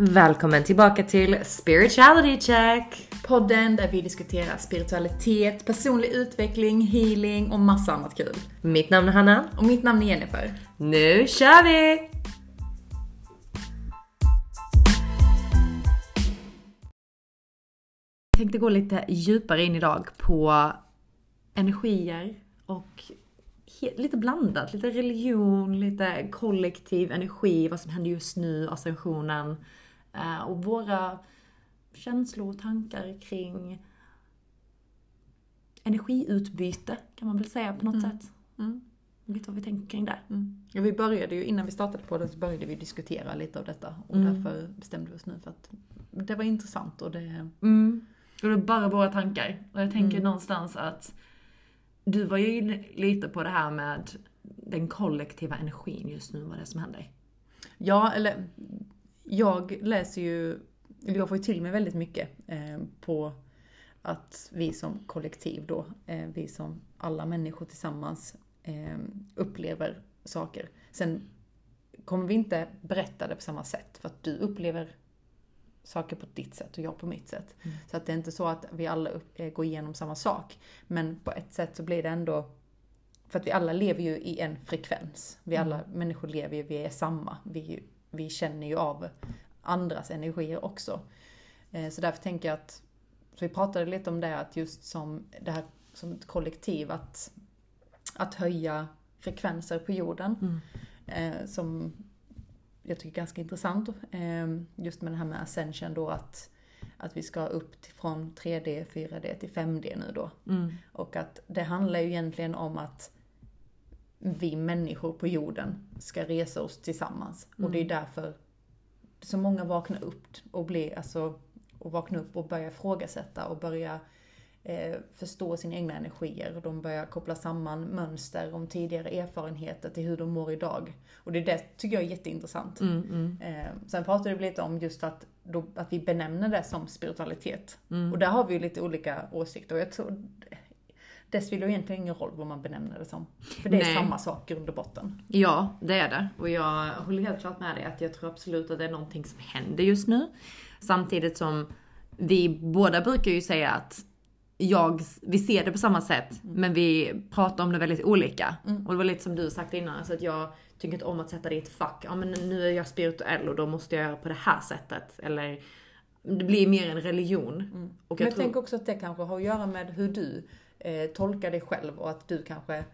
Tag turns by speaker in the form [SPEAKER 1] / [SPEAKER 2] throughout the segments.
[SPEAKER 1] Välkommen tillbaka till Spirituality Check!
[SPEAKER 2] Podden där vi diskuterar spiritualitet, personlig utveckling, healing och massa annat kul.
[SPEAKER 1] Mitt namn är Hanna.
[SPEAKER 2] Och mitt namn är Jennifer.
[SPEAKER 1] Nu kör vi!
[SPEAKER 2] Jag tänkte gå lite djupare in idag på energier och lite blandat. Lite religion, lite kollektiv energi, vad som händer just nu, ascensionen. Eh, och våra känslor och tankar kring energiutbyte kan man väl säga på något mm. sätt. Mm. Lite vad vi tänker kring det. Mm.
[SPEAKER 1] Ja, vi började ju, innan vi startade på det så började vi diskutera lite av detta. Och mm. därför bestämde vi oss nu för att det var intressant och det...
[SPEAKER 2] Mm. Och det är bara våra tankar. Och jag tänker mm. någonstans att du var ju inne lite på det här med den kollektiva energin just nu, vad det är som händer.
[SPEAKER 1] Ja, eller jag läser ju, eller jag får ju till mig väldigt mycket eh, på att vi som kollektiv då, eh, vi som alla människor tillsammans eh, upplever saker. Sen kommer vi inte berätta det på samma sätt för att du upplever saker på ditt sätt och jag på mitt sätt. Mm. Så att det är inte så att vi alla upp, går igenom samma sak. Men på ett sätt så blir det ändå, för att vi alla lever ju i en frekvens. Vi alla mm. människor lever ju, vi är samma. Vi vi känner ju av andras energier också. Eh, så därför tänker jag att, så vi pratade lite om det, att just som det här som ett kollektiv, att, att höja frekvenser på jorden. Mm. Eh, som jag tycker är ganska intressant. Eh, just med det här med ascension då, att, att vi ska upp till, från 3D, 4D till 5D nu då. Mm. Och att det handlar ju egentligen om att vi människor på jorden ska resa oss tillsammans. Mm. Och det är mm. därför så många vaknar upp och blir, alltså, och vaknar upp och börjar ifrågasätta och börjar eh, förstå sina egna energier. Och de börjar koppla samman mönster om tidigare erfarenheter till hur de mår idag. Och det, det tycker jag är jätteintressant. Mm, mm. Eh, sen pratade vi lite om just att, då, att vi benämner det som spiritualitet. Mm. Och där har vi ju lite olika åsikter. Och jag tror, det spelar egentligen ingen roll vad man benämner det som. För det är Nej. samma sak grund och botten.
[SPEAKER 2] Ja, det är det. Och jag håller helt klart med dig att jag tror absolut att det är någonting som händer just nu. Samtidigt som vi båda brukar ju säga att jag, vi ser det på samma sätt, mm. men vi pratar om det väldigt olika. Mm. Och det var lite som du sagt innan, alltså att jag tycker inte om att sätta det i ett fack. Ja men nu är jag spirituell och då måste jag göra på det här sättet. Eller det blir mer en religion. Mm.
[SPEAKER 1] Och jag, men jag tror... tänker också att det kanske har att göra med hur du eh, tolka dig själv och att du kanske eh,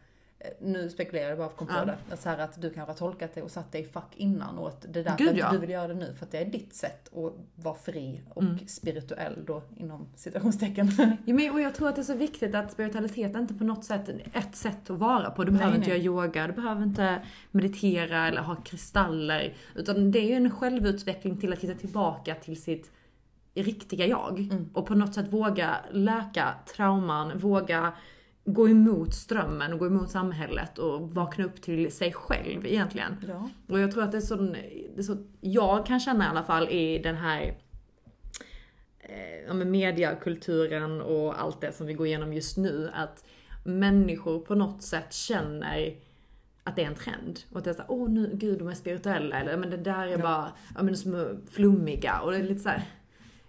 [SPEAKER 1] nu spekulerar jag bara för att på det. Så här att du kanske har tolkat det och satt dig i fack innan och att det är därför Gud, ja. du vill göra det nu. För att det är ditt sätt att vara fri och mm. spirituell då inom citationstecken.
[SPEAKER 2] Ja, men, och jag tror att det är så viktigt att spiritualitet är inte på något sätt ett sätt att vara på. Du nej, behöver nej. inte göra yoga, du behöver inte meditera eller ha kristaller. Utan det är ju en självutveckling till att hitta tillbaka till sitt riktiga jag. Mm. Och på något sätt våga läka trauman, våga gå emot strömmen och gå emot samhället och vakna upp till sig själv egentligen. Ja. Och jag tror att det är, så, det är så, jag kan känna i alla fall i den här eh, mediakulturen och allt det som vi går igenom just nu, att människor på något sätt känner att det är en trend. Och att det är såhär, åh nu, gud de är spirituella, eller men det där är ja. bara, ja men de är flummiga. Och det är lite såhär,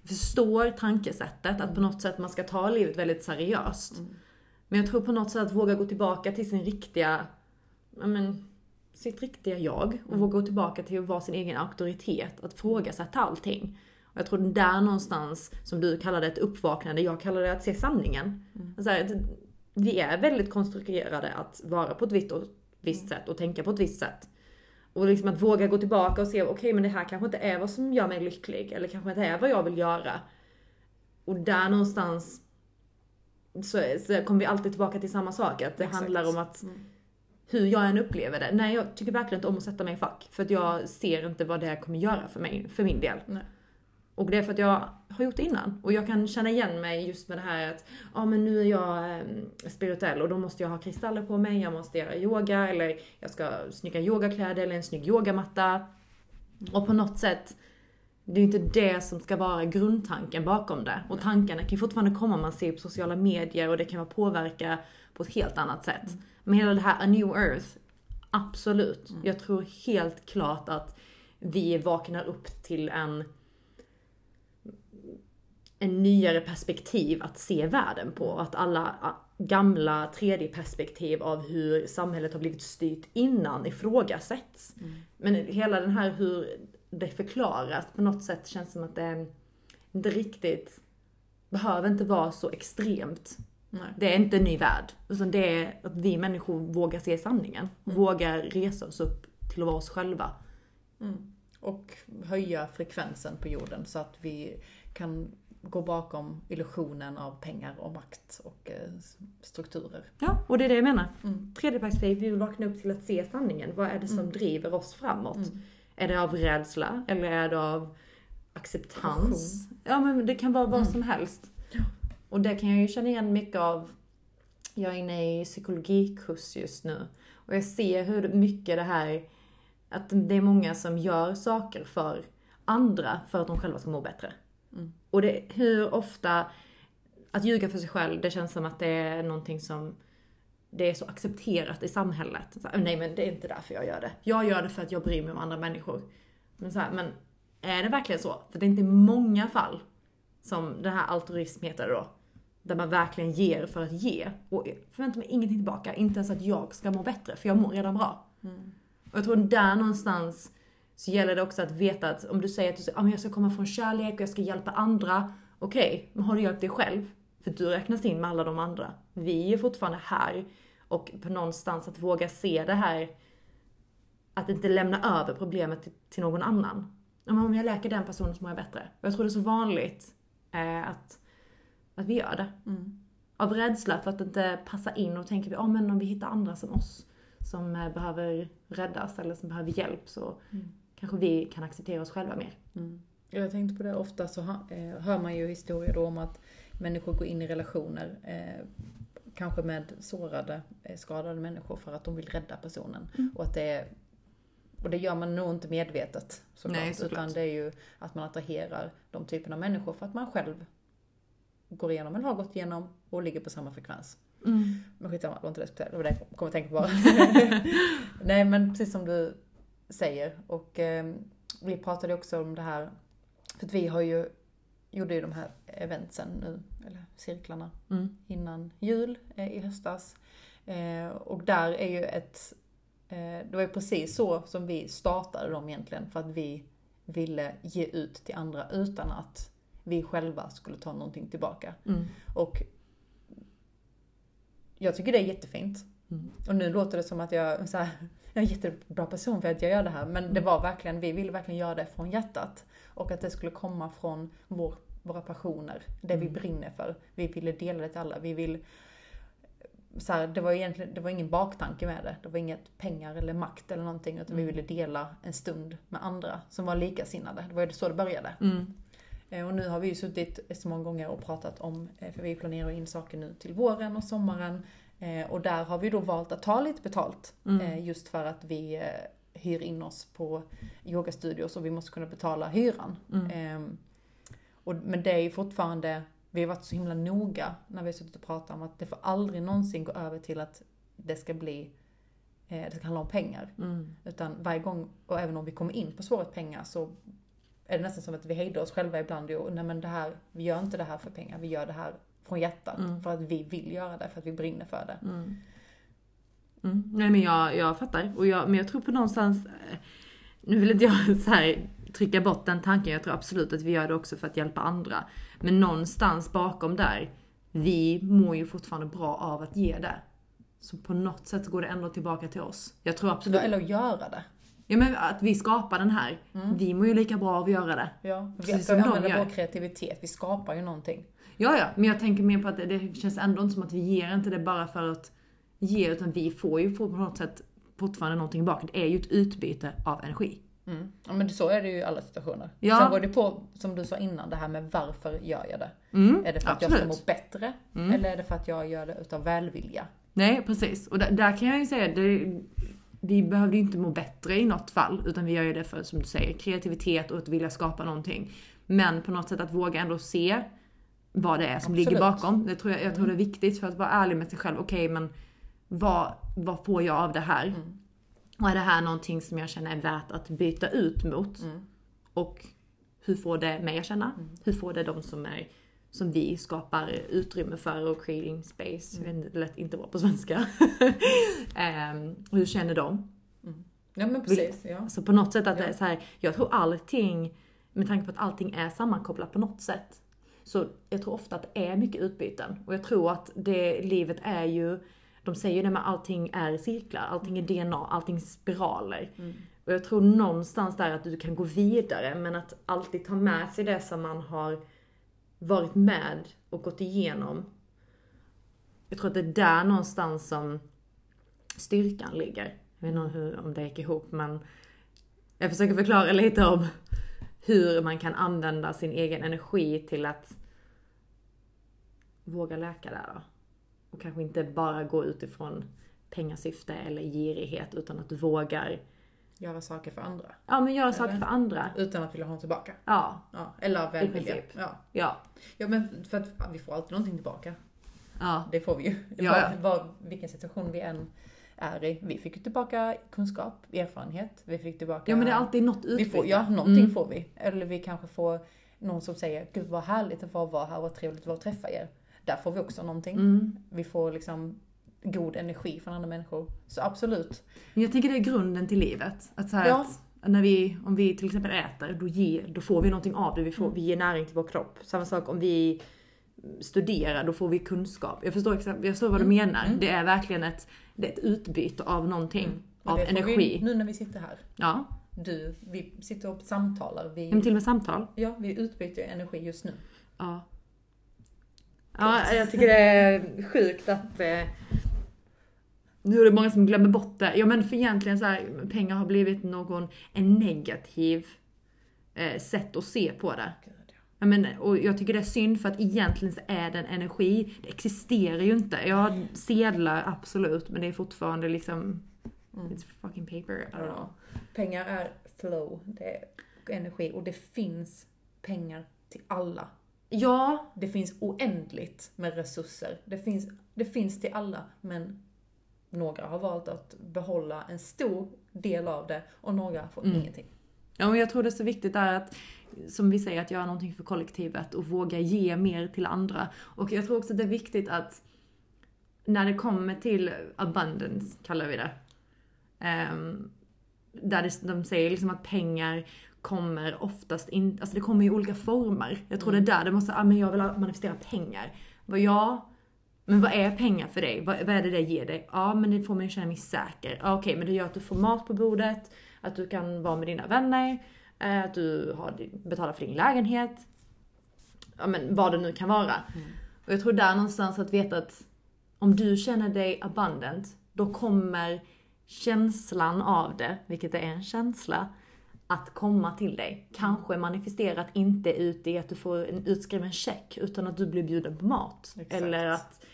[SPEAKER 2] förstår tankesättet, att på något sätt man ska ta livet väldigt seriöst. Mm. Men jag tror på något sätt att våga gå tillbaka till sin riktiga, men, sitt riktiga jag och mm. våga gå tillbaka till att vara sin egen auktoritet, att frågasätta allting. Och jag tror där någonstans, som du kallade ett uppvaknande, jag kallar det att se sanningen. Mm. Alltså, vi är väldigt konstruerade att vara på ett vitt och visst mm. sätt och tänka på ett visst sätt. Och liksom att våga gå tillbaka och se, okej okay, men det här kanske inte är vad som gör mig lycklig. Eller kanske inte är vad jag vill göra. Och där någonstans så, så kommer vi alltid tillbaka till samma sak. Att det Exakt. handlar om att mm. hur jag än upplever det. Nej, jag tycker verkligen inte om att sätta mig i fack. För att jag ser inte vad det kommer göra för mig, för min del. Nej. Och det är för att jag har gjort det innan. Och jag kan känna igen mig just med det här att, ja ah, men nu är jag eh, spirituell och då måste jag ha kristaller på mig, jag måste göra yoga eller jag ska snygga yogakläder eller en snygg yogamatta. Och på något sätt, det är inte det som ska vara grundtanken bakom det. Och tankarna kan ju fortfarande komma, man ser på sociala medier och det kan vara påverka på ett helt annat sätt. Mm. Men hela det här A New Earth, absolut. Mm. Jag tror helt klart att vi vaknar upp till en en nyare perspektiv att se världen på. Att alla gamla 3D-perspektiv av hur samhället har blivit styrt innan ifrågasätts. Mm. Men hela den här hur det förklaras på något sätt känns som att det inte riktigt behöver inte vara så extremt. Nej. Det är inte en ny värld. Utan det är att vi människor vågar se sanningen. Mm. Vågar resa oss upp till att vara oss själva.
[SPEAKER 1] Mm. Och höja frekvensen på jorden så att vi kan gå bakom illusionen av pengar och makt och eh, strukturer.
[SPEAKER 2] Ja, och det är det jag menar. Mm. Vi vill vakna upp till att se sanningen. Vad är det som mm. driver oss framåt? Mm. Är det av rädsla eller är det av acceptans? Ja men det kan vara vad mm. som helst. Ja. Och det kan jag ju känna igen mycket av. Jag är inne i psykologikurs just nu. Och jag ser hur mycket det här, att det är många som gör saker för andra för att de själva ska må bättre. Mm. Och det, hur ofta, att ljuga för sig själv, det känns som att det är någonting som det är så accepterat i samhället. Så nej men det är inte därför jag gör det. Jag gör det för att jag bryr mig om andra människor. Men, så här, men är det verkligen så? För det är inte många fall som det här altruism heter då. Där man verkligen ger för att ge. Och förväntar mig ingenting tillbaka. Inte ens att jag ska må bättre, för jag mår redan bra. Mm. Och jag tror där någonstans så gäller det också att veta att om du säger att du säger, ah, men jag ska komma från kärlek och jag ska hjälpa andra. Okej, okay, men har du hjälpt dig själv? För du räknas in med alla de andra. Vi är fortfarande här. Och på någonstans att våga se det här, att inte lämna över problemet till, till någon annan. Om jag läker den personen så mår jag bättre. Och jag tror det är så vanligt eh, att, att vi gör det. Mm. Av rädsla för att inte passa in och tänker vi, oh, men om vi hittar andra som oss som eh, behöver räddas eller som behöver hjälp så mm. Kanske vi kan acceptera oss själva mer.
[SPEAKER 1] Mm. Jag tänkte på det, ofta så eh, hör man ju historier då om att människor går in i relationer eh, kanske med sårade, eh, skadade människor för att de vill rädda personen. Mm. Och att det är och det gör man nog inte medvetet såklart. Nej, såklart. Utan det är ju att man attraherar de typerna av människor för att man själv går igenom eller har gått igenom och ligger på samma frekvens. Mm. Men skitsamma, det var inte det jag det var det jag kom att tänka på bara. Nej men precis som du säger och eh, vi pratade också om det här, för att vi har ju, gjorde ju de här eventsen nu, eller cirklarna, mm. innan jul eh, i höstas. Eh, och där är ju ett, eh, det var ju precis så som vi startade dem egentligen, för att vi ville ge ut till andra utan att vi själva skulle ta någonting tillbaka. Mm. Och jag tycker det är jättefint. Mm. Och nu låter det som att jag, så här, jag är en jättebra person för att jag gör det här. Men mm. det var verkligen, vi ville verkligen göra det från hjärtat. Och att det skulle komma från vår, våra passioner, det mm. vi brinner för. Vi ville dela det till alla. Vi vill, så här, det var egentligen, det var ingen baktanke med det. Det var inget pengar eller makt eller någonting. Utan vi mm. ville dela en stund med andra som var likasinnade. Det var ju så det började. Eh, och nu har vi ju suttit så många gånger och pratat om, eh, för vi planerar in saker nu till våren och sommaren. Eh, och där har vi då valt att ta lite betalt. Mm. Just för att vi hyr in oss på yogastudios och vi måste kunna betala hyran. Mm. Ehm, och, men det är ju fortfarande, vi har varit så himla noga när vi har suttit och pratat om att det får aldrig någonsin gå över till att det ska bli det ska handla om pengar. Mm. Utan varje gång, och även om vi kommer in på svåret pengar så är det nästan som att vi hejdar oss själva ibland och nej men det här, vi gör inte det här för pengar, vi gör det här från hjärtat. Mm. För att vi vill göra det, för att vi brinner för det. Mm.
[SPEAKER 2] Mm. Nej men jag, jag fattar. Och jag, men jag tror på någonstans, eh, nu vill inte jag så här trycka bort den tanken, jag tror absolut att vi gör det också för att hjälpa andra. Men någonstans bakom där, vi mår ju fortfarande bra av att ge det. Så på något sätt går det ändå tillbaka till oss. Jag tror absolut...
[SPEAKER 1] Eller att göra det.
[SPEAKER 2] Ja men att vi skapar den här. Mm. Vi mår ju lika bra av att göra det.
[SPEAKER 1] Ja, vi, använder vår kreativitet. Vi skapar ju någonting.
[SPEAKER 2] Ja, ja, men jag tänker mer på att det, det känns ändå inte som att vi ger inte det bara för att ge, utan vi får ju på något sätt fortfarande någonting tillbaka. Det är ju ett utbyte av energi.
[SPEAKER 1] Mm. Ja men så är det ju i alla situationer. Ja. Sen går det på, som du sa innan, det här med varför gör jag det? Mm, är det för att absolut. jag ska må bättre? Mm. Eller är det för att jag gör det utav välvilja?
[SPEAKER 2] Nej precis, och där, där kan jag ju säga, det, vi behöver ju inte må bättre i något fall, utan vi gör ju det för, som du säger, kreativitet och att vilja skapa någonting. Men på något sätt att våga ändå se vad det är som Absolut. ligger bakom. Det tror jag, jag tror det är viktigt för att vara ärlig med sig själv. Okej, okay, men vad, vad får jag av det här? Mm. Och är det här någonting som jag känner är värt att byta ut mot? Mm. Och hur får det mig att känna? Mm. Hur får det de som är som vi skapar utrymme för och creating space. Inte, det lät inte bra på svenska. Ehm, hur känner de?
[SPEAKER 1] Ja men precis, ja.
[SPEAKER 2] Så på något sätt att
[SPEAKER 1] Ja.
[SPEAKER 2] det är så här, jag tror allting, med tanke på att allting är sammankopplat på något sätt, så jag tror ofta att det är mycket utbyten. Och jag tror att det, livet är ju, de säger ju det med allting är cirklar, allting är DNA, allting är spiraler. Och jag tror någonstans där att du kan gå vidare, men att alltid ta med sig det som man har varit med och gått igenom. Jag tror att det är där någonstans som styrkan ligger. Jag vet inte hur, om det gick ihop men jag försöker förklara lite om hur man kan använda sin egen energi till att våga läka där då. Och kanske inte bara gå utifrån pengasyfte eller girighet utan att du vågar
[SPEAKER 1] Göra saker för andra.
[SPEAKER 2] ja, men göra saker för andra.
[SPEAKER 1] Utan att vilja ha tillbaka.
[SPEAKER 2] Ja,
[SPEAKER 1] Ja, eller välvilja. Ja.
[SPEAKER 2] ja,
[SPEAKER 1] ja, men för att vi får alltid någonting tillbaka.
[SPEAKER 2] ja.
[SPEAKER 1] Det får vi ju.
[SPEAKER 2] Ja, ja.
[SPEAKER 1] Var, vilken situation vi än är i. Vi fick ju tillbaka kunskap, erfarenhet. Vi fick tillbaka...
[SPEAKER 2] Ja men det är alltid något utbyte.
[SPEAKER 1] vi får, Ja, någonting
[SPEAKER 2] Mm.
[SPEAKER 1] får vi. Eller vi kanske får någon som säger Gud vad härligt det var att vara här, vad trevligt det var att träffa er. Där får vi också någonting.
[SPEAKER 2] Mm.
[SPEAKER 1] Vi får liksom god energi från andra människor. Så absolut.
[SPEAKER 2] Men jag tänker det är grunden till livet. Att så
[SPEAKER 1] Ja.
[SPEAKER 2] att när vi, om vi till exempel äter, då, ger, då får vi någonting av det. Vi, får,
[SPEAKER 1] Mm.
[SPEAKER 2] vi ger näring till vår kropp. Samma sak om vi studerar, då får vi kunskap. Jag förstår, jag förstår vad du
[SPEAKER 1] Mm.
[SPEAKER 2] menar.
[SPEAKER 1] Mm.
[SPEAKER 2] Det är verkligen ett, det är ett utbyte av någonting.
[SPEAKER 1] Och
[SPEAKER 2] Av energi.
[SPEAKER 1] Vi, nu när vi sitter här.
[SPEAKER 2] Ja,
[SPEAKER 1] Du, vi sitter och samtalar. Vi,
[SPEAKER 2] men till och med samtal.
[SPEAKER 1] ja, vi utbyter energi just nu.
[SPEAKER 2] Ja. Ja, jag tycker det är sjukt att eh, nu är det många som glömmer bort det. Ja men för egentligen så här, pengar har blivit någon, en negativ eh, sätt att se på det.
[SPEAKER 1] Gud, ja.
[SPEAKER 2] Ja, men, och jag tycker det är synd för att egentligen så är det en energi. Det existerar ju inte. Jag har sedlar absolut men det är fortfarande liksom
[SPEAKER 1] Mm.
[SPEAKER 2] It's fucking paper. I don't know.
[SPEAKER 1] Pengar är flow, det är energi och det finns pengar till alla.
[SPEAKER 2] Ja,
[SPEAKER 1] Det finns oändligt med resurser. Det finns, det finns till alla, men några har valt att behålla en stor del av det och några får
[SPEAKER 2] Mm.
[SPEAKER 1] ingenting.
[SPEAKER 2] Ja, och jag tror det är så viktigt där att, som vi säger, att göra någonting för kollektivet och våga ge mer till andra. Och jag tror också att det är viktigt att när det kommer till abundance, kallar vi det. ehm, där de säger liksom att pengar kommer oftast in, alltså det kommer i olika former. Jag tror det är där det måste, ah, men jag vill manifestera pengar. Vad ja, men vad är pengar för dig? Vad, vad är det det ger dig? Ja, men det får mig att känna mig säker. Ja, Okej, men det gör att du får mat på bordet, att du kan vara med dina vänner, eh, att du har, betalar för din lägenhet. Ja, men vad det nu kan vara. Och jag tror där någonstans att veta att om du känner dig abundant, då kommer känslan av det, vilket är en känsla, att komma till dig. Kanske manifesterat inte ut i att du får en utskriven check, utan att du blir bjuden på mat.
[SPEAKER 1] Exakt.
[SPEAKER 2] Eller att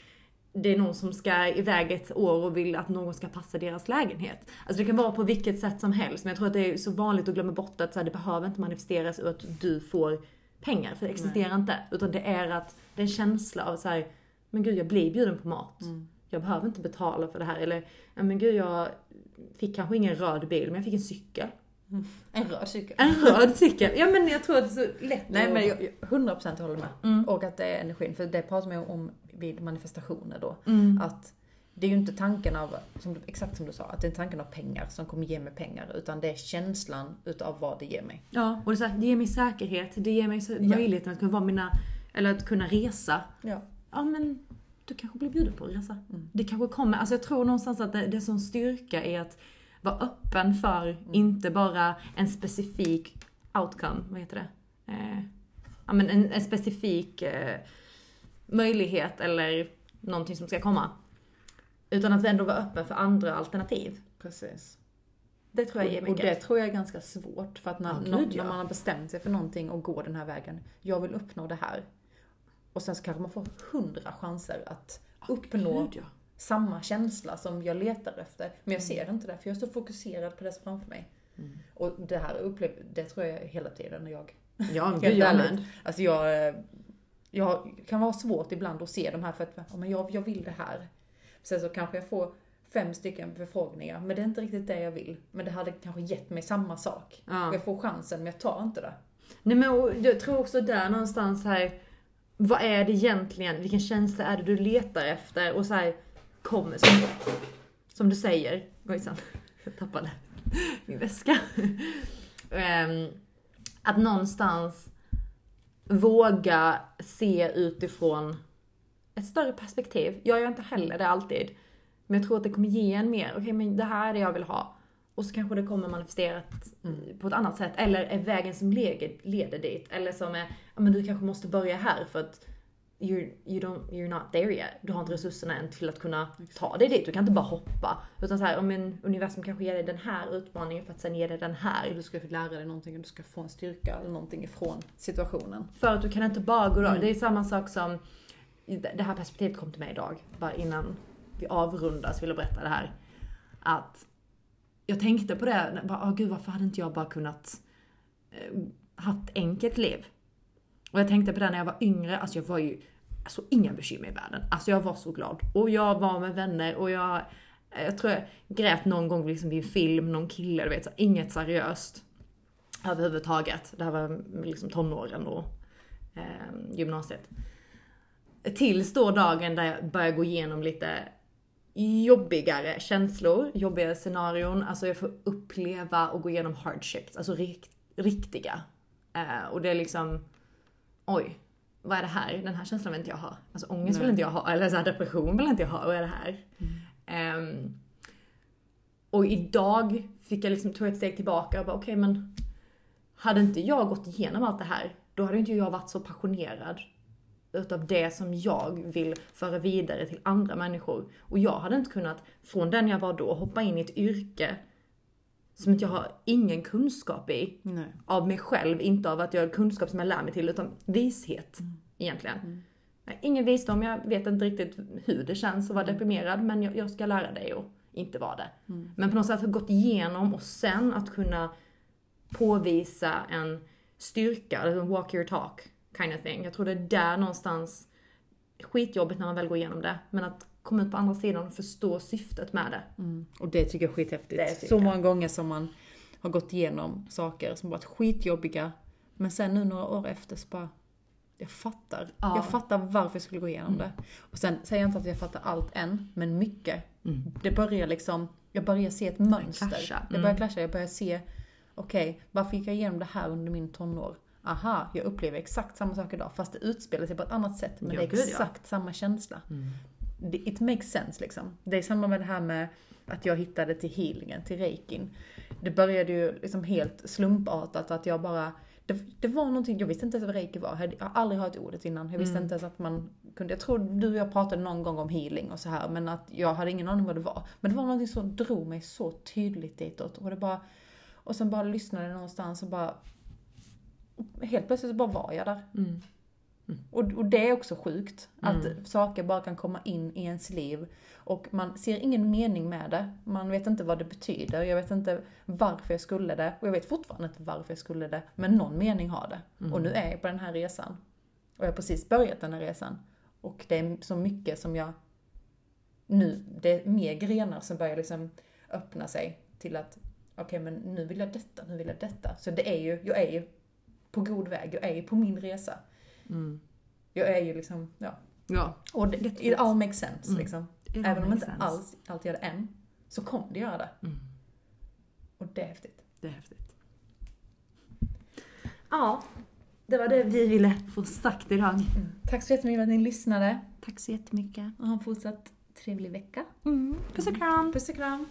[SPEAKER 2] det är någon som ska iväg ett år och vill att någon ska passa deras lägenhet. Alltså det kan vara på vilket sätt som helst, men jag tror att det är så vanligt att glömma bort att så här, det behöver inte manifesteras ur att du får pengar, för det existerar inte. Utan det är att det är en känsla av så här, men gud jag blir bjuden på mat.
[SPEAKER 1] Mm.
[SPEAKER 2] Jag behöver inte betala för det här. Eller, men gud jag fick kanske ingen röd bil, men jag fick en cykel.
[SPEAKER 1] En röd cykel.
[SPEAKER 2] En röd cykel! Ja men jag tror att det är så lätt
[SPEAKER 1] Nej
[SPEAKER 2] att-
[SPEAKER 1] men jag, jag 100% håller med.
[SPEAKER 2] Mm.
[SPEAKER 1] Och att det är energin, för det pratar man ju om vid manifestationer då.
[SPEAKER 2] Mm.
[SPEAKER 1] Att det är ju inte tanken av, som, exakt som du sa, att det är tanken av pengar som kommer ge mig pengar. Utan det är känslan utav vad det ger mig.
[SPEAKER 2] Ja, och det, är här, det ger mig säkerhet, det ger mig
[SPEAKER 1] Ja.
[SPEAKER 2] möjligheten att kunna vara mina, eller att kunna resa.
[SPEAKER 1] Ja.
[SPEAKER 2] Ja men, du kanske blir bjuden på att resa.
[SPEAKER 1] Mm.
[SPEAKER 2] Det kanske kommer, alltså jag tror någonstans att det, det som styrka är att vara öppen för,
[SPEAKER 1] Mm.
[SPEAKER 2] inte bara en specifik outcome, vad heter det? Eh, ja men en, en specifik eh, möjlighet eller någonting som ska komma. Utan att ändå vara öppen för andra alternativ.
[SPEAKER 1] Precis.
[SPEAKER 2] Det tror jag ger
[SPEAKER 1] Och, och
[SPEAKER 2] mycket.
[SPEAKER 1] det tror jag är ganska svårt. För att när,
[SPEAKER 2] Ja, gud,
[SPEAKER 1] nå-
[SPEAKER 2] ja.
[SPEAKER 1] när man har bestämt sig för någonting och går den här vägen. Jag vill uppnå det här. Och sen så kanske man får hundra chanser att uppnå
[SPEAKER 2] Gud, ja.
[SPEAKER 1] Samma känsla som jag letar efter. Men jag ser inte det, för jag är så fokuserad på det som framför mig.
[SPEAKER 2] Mm.
[SPEAKER 1] Och det här upplever, det tror jag hela tiden när jag...
[SPEAKER 2] Ja, men jag med.
[SPEAKER 1] Alltså jag... eh, Jag kan vara svårt ibland att se de här för att ja, men jag, jag vill det här. Sen så kanske jag får fem stycken förfrågningar, men det är inte riktigt det jag vill. Men det hade kanske gett mig samma sak.
[SPEAKER 2] Ja.
[SPEAKER 1] Och jag får chansen, men jag tar inte det.
[SPEAKER 2] Nej men jag tror också där någonstans här, vad är det egentligen, vilken känsla är det du letar efter och så här, kommer som, som du säger, ojsan, jag tappade min väska. um, att någonstans våga se utifrån ett större perspektiv. Jag gör inte heller det alltid. Men jag tror att det kommer ge en mer, okej okay, men det här är det jag vill ha. Och så kanske det kommer manifesterat mm. på ett annat sätt. Eller är vägen som leder, leder dit. Eller som är, ja men du kanske måste börja här för att you're, you don't, you're not there yet. Du har inte resurserna än till att kunna ta dig dit. Du kan inte bara hoppa. Utan så här, om en universum kanske ger dig den här utmaningen för att sen ge dig den här.
[SPEAKER 1] Du ska lära dig någonting och du ska få en styrka eller någonting ifrån situationen.
[SPEAKER 2] För att du kan inte bara gå mm. Det är samma sak som, det här perspektivet kom till mig idag. Bara innan vi avrundar så vill jag berätta det här. Att jag tänkte på det, bara, oh, gud varför hade inte jag bara kunnat eh, haft enkelt liv? Och jag tänkte på det när jag var yngre, alltså jag var ju alltså inga bekymmer i världen. Alltså jag var så glad. Och jag var med vänner och jag, eh, jag tror jag grät någon gång liksom vid en film, någon kille, du vet, så inget seriöst överhuvudtaget. Det här var liksom tonåren och eh, gymnasiet. Tills då dagen där jag började gå igenom lite jobbigare känslor, Jobbigare scenarion. Alltså jag får uppleva och gå igenom hardships, alltså rikt, riktiga. Eh, och det är liksom, oj, vad är det här? Den här känslan vill inte jag ha. Alltså ångest Nej. vill inte jag ha, eller så här, depression vill inte jag ha. Vad är det här? Mm. Um, och idag fick jag liksom ta ett steg tillbaka och bara okej okay, men hade inte jag gått igenom allt det här, då hade inte jag varit så passionerad utav det som jag vill föra vidare till andra människor. Och jag hade inte kunnat, från den jag var då, hoppa in i ett yrke som inte jag har ingen kunskap i. Nej. Av mig själv, inte av att jag har kunskap som jag lär mig till, utan vishet mm. egentligen. Mm. Ingen visdom, jag vet inte riktigt hur det känns att vara mm. deprimerad, men jag, jag ska lära dig att inte vara det. Mm. Men på något sätt ha gått igenom och sen att kunna påvisa en styrka, eller walk your talk kind of thing. Jag tror det är där någonstans, skitjobbigt när man väl går igenom det, men att komma ut på andra sidan och förstå syftet med det.
[SPEAKER 1] Mm. Och det tycker jag är skithäftigt. Det så många gånger som man har gått igenom saker som varit skitjobbiga, men sen nu några år efter så bara, jag fattar. Ja. Jag fattar varför jag skulle gå igenom mm. det. Och sen säger jag inte att jag fattar allt än, men mycket. Mm. Det börjar liksom, jag börjar se ett mönster. Det börjar mm. clasha, jag börjar se, okej, okay, varför gick jag igenom det här under min tonår? aha, jag upplever exakt samma sak idag, fast det utspelar sig på ett annat sätt. Men ja, det är exakt ja. samma känsla. Mm. It makes sense liksom. Det är samma med det här med att jag hittade till healingen, till reikin. Det började ju liksom helt slumpartat att jag bara det, det var någonting, jag visste inte ens vad reiki var. Jag har aldrig hört ordet innan. Jag visste mm. inte ens att man kunde, jag tror du och jag pratade någon gång om healing och så här men att jag hade ingen aning vad det var. Men det var någonting som drog mig så tydligt ditåt. Och det bara, och sen bara lyssnade någonstans och bara, helt plötsligt så bara var jag där. Mm. Mm. Och, och, det är också sjukt, att mm. saker bara kan komma in i ens liv och man ser ingen mening med det. Man vet inte vad det betyder, jag vet inte varför jag skulle det och jag vet fortfarande inte varför jag skulle det. Men någon mening har det. Mm. Och nu är jag på den här resan. Och jag har precis börjat den här resan. Och det är så mycket som jag nu, det är mer grenar som börjar liksom öppna sig till att okej okay, men nu vill jag detta, nu vill jag detta. Så det är ju, jag är ju på god väg, jag är ju på min resa. Mm. Jag är ju liksom, ja.
[SPEAKER 2] ja.
[SPEAKER 1] Och det, it all makes sense mm. liksom. Även om inte sense. alls allt gör det än, så kommer det göra det. Mm. Och det är häftigt.
[SPEAKER 2] Det är häftigt. Ja, det var det vi ville få sagt idag. Mm.
[SPEAKER 1] Tack så jättemycket för att ni lyssnade.
[SPEAKER 2] Tack så jättemycket.
[SPEAKER 1] Och ha en fortsatt trevlig vecka.
[SPEAKER 2] Mm. Puss och kram.
[SPEAKER 1] Puss och kram.